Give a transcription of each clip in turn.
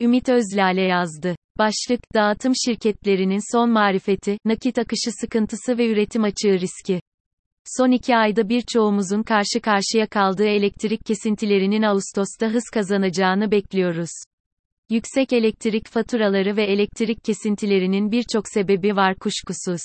Ümit Özlale yazdı. Başlık, dağıtım şirketlerinin son marifeti, nakit akışı sıkıntısı ve üretim açığı riski. Son iki ayda birçoğumuzun karşı karşıya kaldığı elektrik kesintilerinin Ağustos'ta hız kazanacağını bekliyoruz. Yüksek elektrik faturaları ve elektrik kesintilerinin birçok sebebi var kuşkusuz.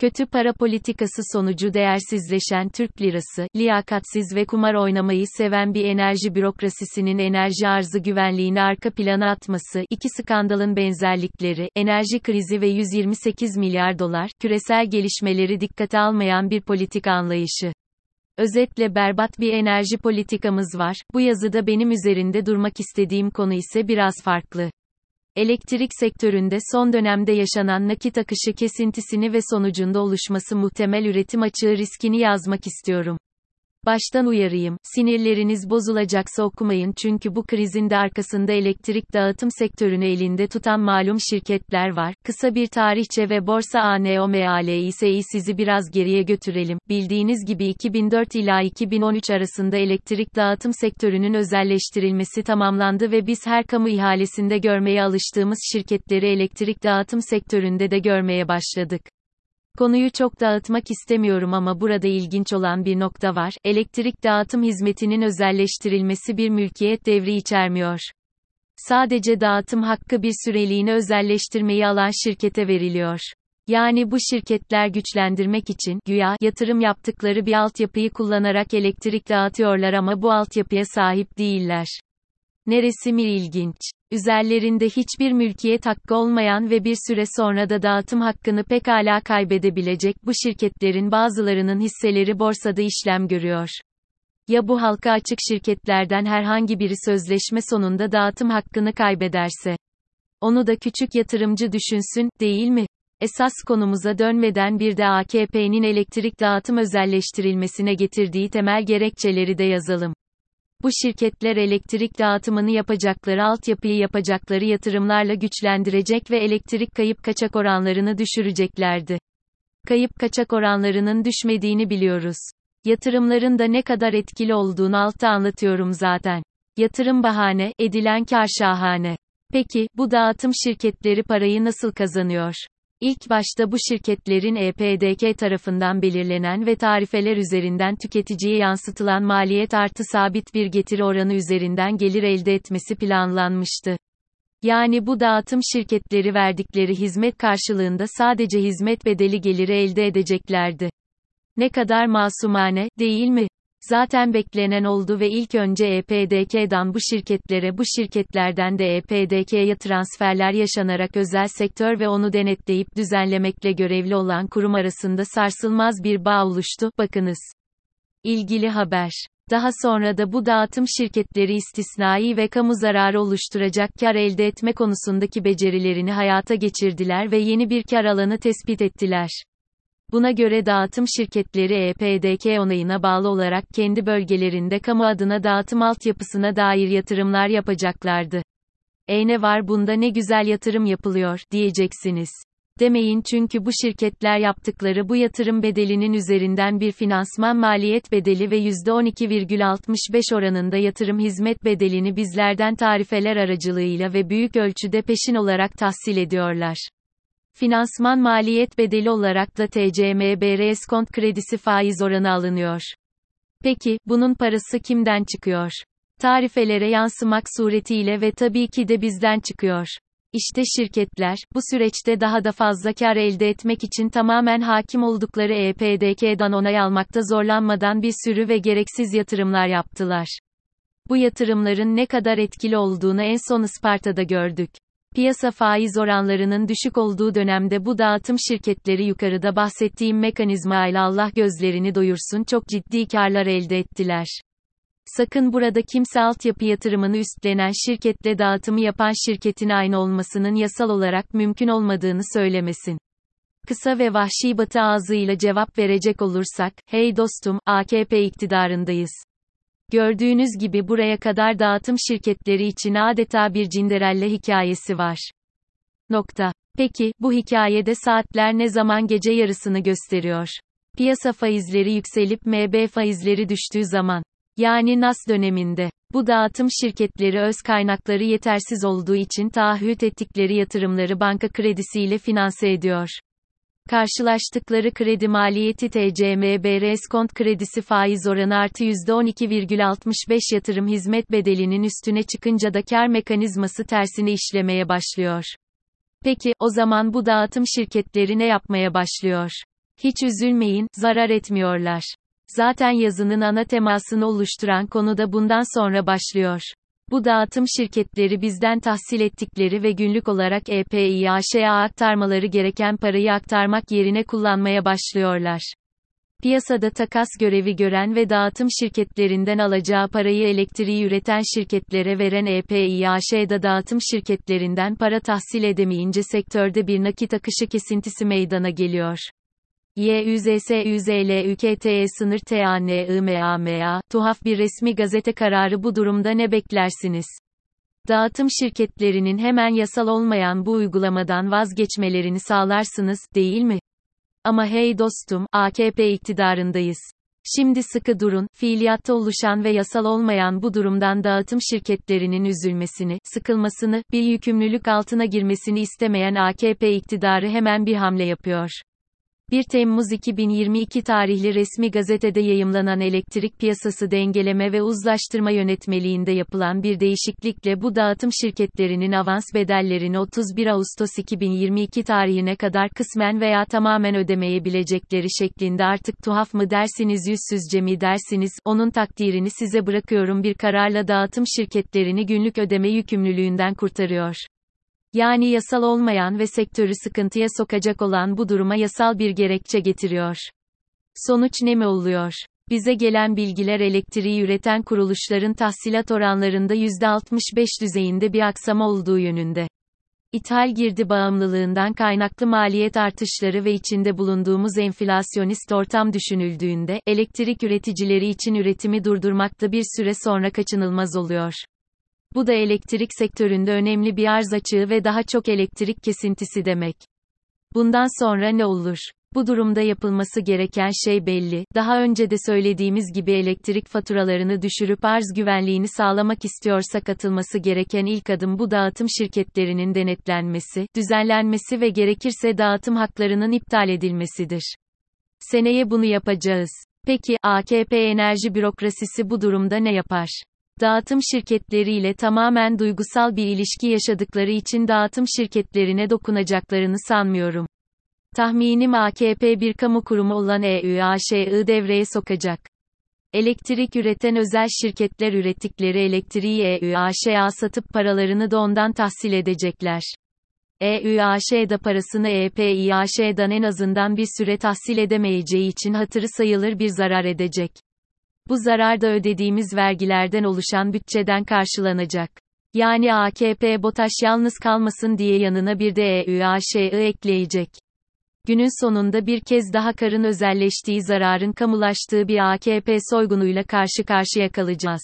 Kötü para politikası sonucu değersizleşen Türk lirası, liyakatsiz ve kumar oynamayı seven bir enerji bürokrasisinin enerji arzı güvenliğini arka plana atması, iki skandalın benzerlikleri, enerji krizi ve 128 milyar dolar, küresel gelişmeleri dikkate almayan bir politika anlayışı. Özetle berbat bir enerji politikamız var. Bu yazıda benim üzerinde durmak istediğim konu ise biraz farklı. Elektrik sektöründe son dönemde yaşanan nakit akışı kesintisini ve sonucunda oluşması muhtemel üretim açığı riskini yazmak istiyorum. Baştan uyarayım, sinirleriniz bozulacaksa okumayın çünkü bu krizin de arkasında elektrik dağıtım sektörünü elinde tutan malum şirketler var. Kısa bir tarihçe ve borsa ANOMALİS'yi sizi biraz geriye götürelim. Bildiğiniz gibi 2004 ila 2013 arasında elektrik dağıtım sektörünün özelleştirilmesi tamamlandı ve biz her kamu ihalesinde görmeye alıştığımız şirketleri elektrik dağıtım sektöründe de görmeye başladık. Konuyu çok dağıtmak istemiyorum ama burada ilginç olan bir nokta var. Elektrik dağıtım hizmetinin özelleştirilmesi bir mülkiyet devri içermiyor. Sadece dağıtım hakkı bir süreliğine özelleştirmeyi alan şirkete veriliyor. Yani bu şirketler güçlendirmek için güya yatırım yaptıkları bir altyapıyı kullanarak elektrik dağıtıyorlar ama bu altyapıya sahip değiller. Neresi mi ilginç? Üzerlerinde hiçbir mülkiyet hakkı olmayan ve bir süre sonra da dağıtım hakkını pekala kaybedebilecek bu şirketlerin bazılarının hisseleri borsada işlem görüyor. Ya bu halka açık şirketlerden herhangi biri sözleşme sonunda dağıtım hakkını kaybederse? Onu da küçük yatırımcı düşünsün, değil mi? Esas konumuza dönmeden bir de AKP'nin elektrik dağıtım özelleştirilmesine getirdiği temel gerekçeleri de yazalım. Bu şirketler elektrik dağıtımını yapacakları altyapıyı yapacakları yatırımlarla güçlendirecek ve elektrik kayıp kaçak oranlarını düşüreceklerdi. Kayıp kaçak oranlarının düşmediğini biliyoruz. Yatırımların da ne kadar etkili olduğunu altta anlatıyorum zaten. Yatırım bahane, edilen kar şahane. Peki, bu dağıtım şirketleri parayı nasıl kazanıyor? İlk başta bu şirketlerin EPDK tarafından belirlenen ve tarifeler üzerinden tüketiciye yansıtılan maliyet artı sabit bir getiri oranı üzerinden gelir elde etmesi planlanmıştı. Yani bu dağıtım şirketleri verdikleri hizmet karşılığında sadece hizmet bedeli geliri elde edeceklerdi. Ne kadar masumane, değil mi? Zaten beklenen oldu ve ilk önce EPDK'dan bu şirketlere bu şirketlerden de EPDK'ye transferler yaşanarak özel sektör ve onu denetleyip düzenlemekle görevli olan kurum arasında sarsılmaz bir bağ oluştu, bakınız. İlgili haber. Daha sonra da bu dağıtım şirketleri istisnai ve kamu zararı oluşturacak kar elde etme konusundaki becerilerini hayata geçirdiler ve yeni bir kar alanı tespit ettiler. Buna göre dağıtım şirketleri EPDK onayına bağlı olarak kendi bölgelerinde kamu adına dağıtım altyapısına dair yatırımlar yapacaklardı. E ne var bunda ne güzel yatırım yapılıyor, diyeceksiniz. Demeyin çünkü bu şirketler yaptıkları bu yatırım bedelinin üzerinden bir finansman maliyet bedeli ve %12,65 oranında yatırım hizmet bedelini bizlerden tarifeler aracılığıyla ve büyük ölçüde peşin olarak tahsil ediyorlar. Finansman maliyet bedeli olarak da TCMB reskont kredisi faiz oranı alınıyor. Peki, bunun parası kimden çıkıyor? Tarifelere yansımak suretiyle ve tabii ki de bizden çıkıyor. İşte şirketler, bu süreçte daha da fazla kar elde etmek için tamamen hakim oldukları EPDK'dan onay almakta zorlanmadan bir sürü ve gereksiz yatırımlar yaptılar. Bu yatırımların ne kadar etkili olduğunu en son Isparta'da gördük. Piyasa faiz oranlarının düşük olduğu dönemde bu dağıtım şirketleri yukarıda bahsettiğim mekanizma ile Allah gözlerini doyursun çok ciddi karlar elde ettiler. Sakın burada kimse altyapı yatırımını üstlenen şirketle dağıtımı yapan şirketin aynı olmasının yasal olarak mümkün olmadığını söylemesin. Kısa ve vahşi batı ağzıyla cevap verecek olursak, hey dostum, AKP iktidarındayız. Gördüğünüz gibi buraya kadar dağıtım şirketleri için adeta bir cinderelle hikayesi var. Nokta. Peki, bu hikayede saatler ne zaman gece yarısını gösteriyor? Piyasa faizleri yükselip MB faizleri düştüğü zaman. Yani NAS döneminde. Bu dağıtım şirketleri öz kaynakları yetersiz olduğu için taahhüt ettikleri yatırımları banka kredisiyle finanse ediyor. Karşılaştıkları kredi maliyeti TCMB reskont kredisi faiz oranı artı %12,65 yatırım hizmet bedelinin üstüne çıkınca da kar mekanizması tersine işlemeye başlıyor. Peki, o zaman bu dağıtım şirketleri ne yapmaya başlıyor? Hiç üzülmeyin, zarar etmiyorlar. Zaten yazının ana temasını oluşturan konu da bundan sonra başlıyor. Bu dağıtım şirketleri bizden tahsil ettikleri ve günlük olarak EPİAŞ'a aktarmaları gereken parayı aktarmak yerine kullanmaya başlıyorlar. Piyasada takas görevi gören ve dağıtım şirketlerinden alacağı parayı elektriği üreten şirketlere veren EPİAŞ'da dağıtım şirketlerinden para tahsil edemeyince sektörde bir nakit akışı kesintisi meydana geliyor. YÜZSÜZLÜKTE sınır TANIMAMA, tuhaf bir resmi gazete kararı bu durumda ne beklersiniz? Dağıtım şirketlerinin hemen yasal olmayan bu uygulamadan vazgeçmelerini sağlarsınız, değil mi? Ama hey dostum, AKP iktidarındayız. Şimdi sıkı durun, fiiliyatta oluşan ve yasal olmayan bu durumdan dağıtım şirketlerinin üzülmesini, sıkılmasını, bir yükümlülük altına girmesini istemeyen AKP iktidarı hemen bir hamle yapıyor. 1 Temmuz 2022 tarihli resmi gazetede yayımlanan elektrik piyasası dengeleme ve uzlaştırma yönetmeliğinde yapılan bir değişiklikle bu dağıtım şirketlerinin avans bedellerini 31 Ağustos 2022 tarihine kadar kısmen veya tamamen ödemeyebilecekleri şeklinde artık tuhaf mı dersiniz yüzsüzce mi dersiniz, onun takdirini size bırakıyorum bir kararla dağıtım şirketlerini günlük ödeme yükümlülüğünden kurtarıyor. Yani yasal olmayan ve sektörü sıkıntıya sokacak olan bu duruma yasal bir gerekçe getiriyor. Sonuç ne mi oluyor? Bize gelen bilgiler elektriği üreten kuruluşların tahsilat oranlarında %65 düzeyinde bir aksama olduğu yönünde. İthal girdi bağımlılığından kaynaklı maliyet artışları ve içinde bulunduğumuz enflasyonist ortam düşünüldüğünde, elektrik üreticileri için üretimi durdurmakta bir süre sonra kaçınılmaz oluyor. Bu da elektrik sektöründe önemli bir arz açığı ve daha çok elektrik kesintisi demek. Bundan sonra ne olur? Bu durumda yapılması gereken şey belli. Daha önce de söylediğimiz gibi elektrik faturalarını düşürüp arz güvenliğini sağlamak istiyorsak atılması gereken ilk adım bu dağıtım şirketlerinin denetlenmesi, düzenlenmesi ve gerekirse dağıtım haklarının iptal edilmesidir. Seneye bunu yapacağız. Peki AKP enerji bürokrasisi bu durumda ne yapar? Dağıtım şirketleriyle tamamen duygusal bir ilişki yaşadıkları için dağıtım şirketlerine dokunacaklarını sanmıyorum. Tahminim AKP bir kamu kurumu olan EÜAŞ'ı devreye sokacak. Elektrik üreten özel şirketler ürettikleri elektriği EÜAŞ'a satıp paralarını da ondan tahsil edecekler. EÜAŞ da parasını EPİAŞ'dan en azından bir süre tahsil edemeyeceği için hatırı sayılır bir zarar edecek. Bu zarar da ödediğimiz vergilerden oluşan bütçeden karşılanacak. Yani AKP BOTAŞ yalnız kalmasın diye yanına bir de EÜAŞ'ı ekleyecek. Günün sonunda bir kez daha karın özelleştiği zararın kamulaştığı bir AKP soygunuyla karşı karşıya kalacağız.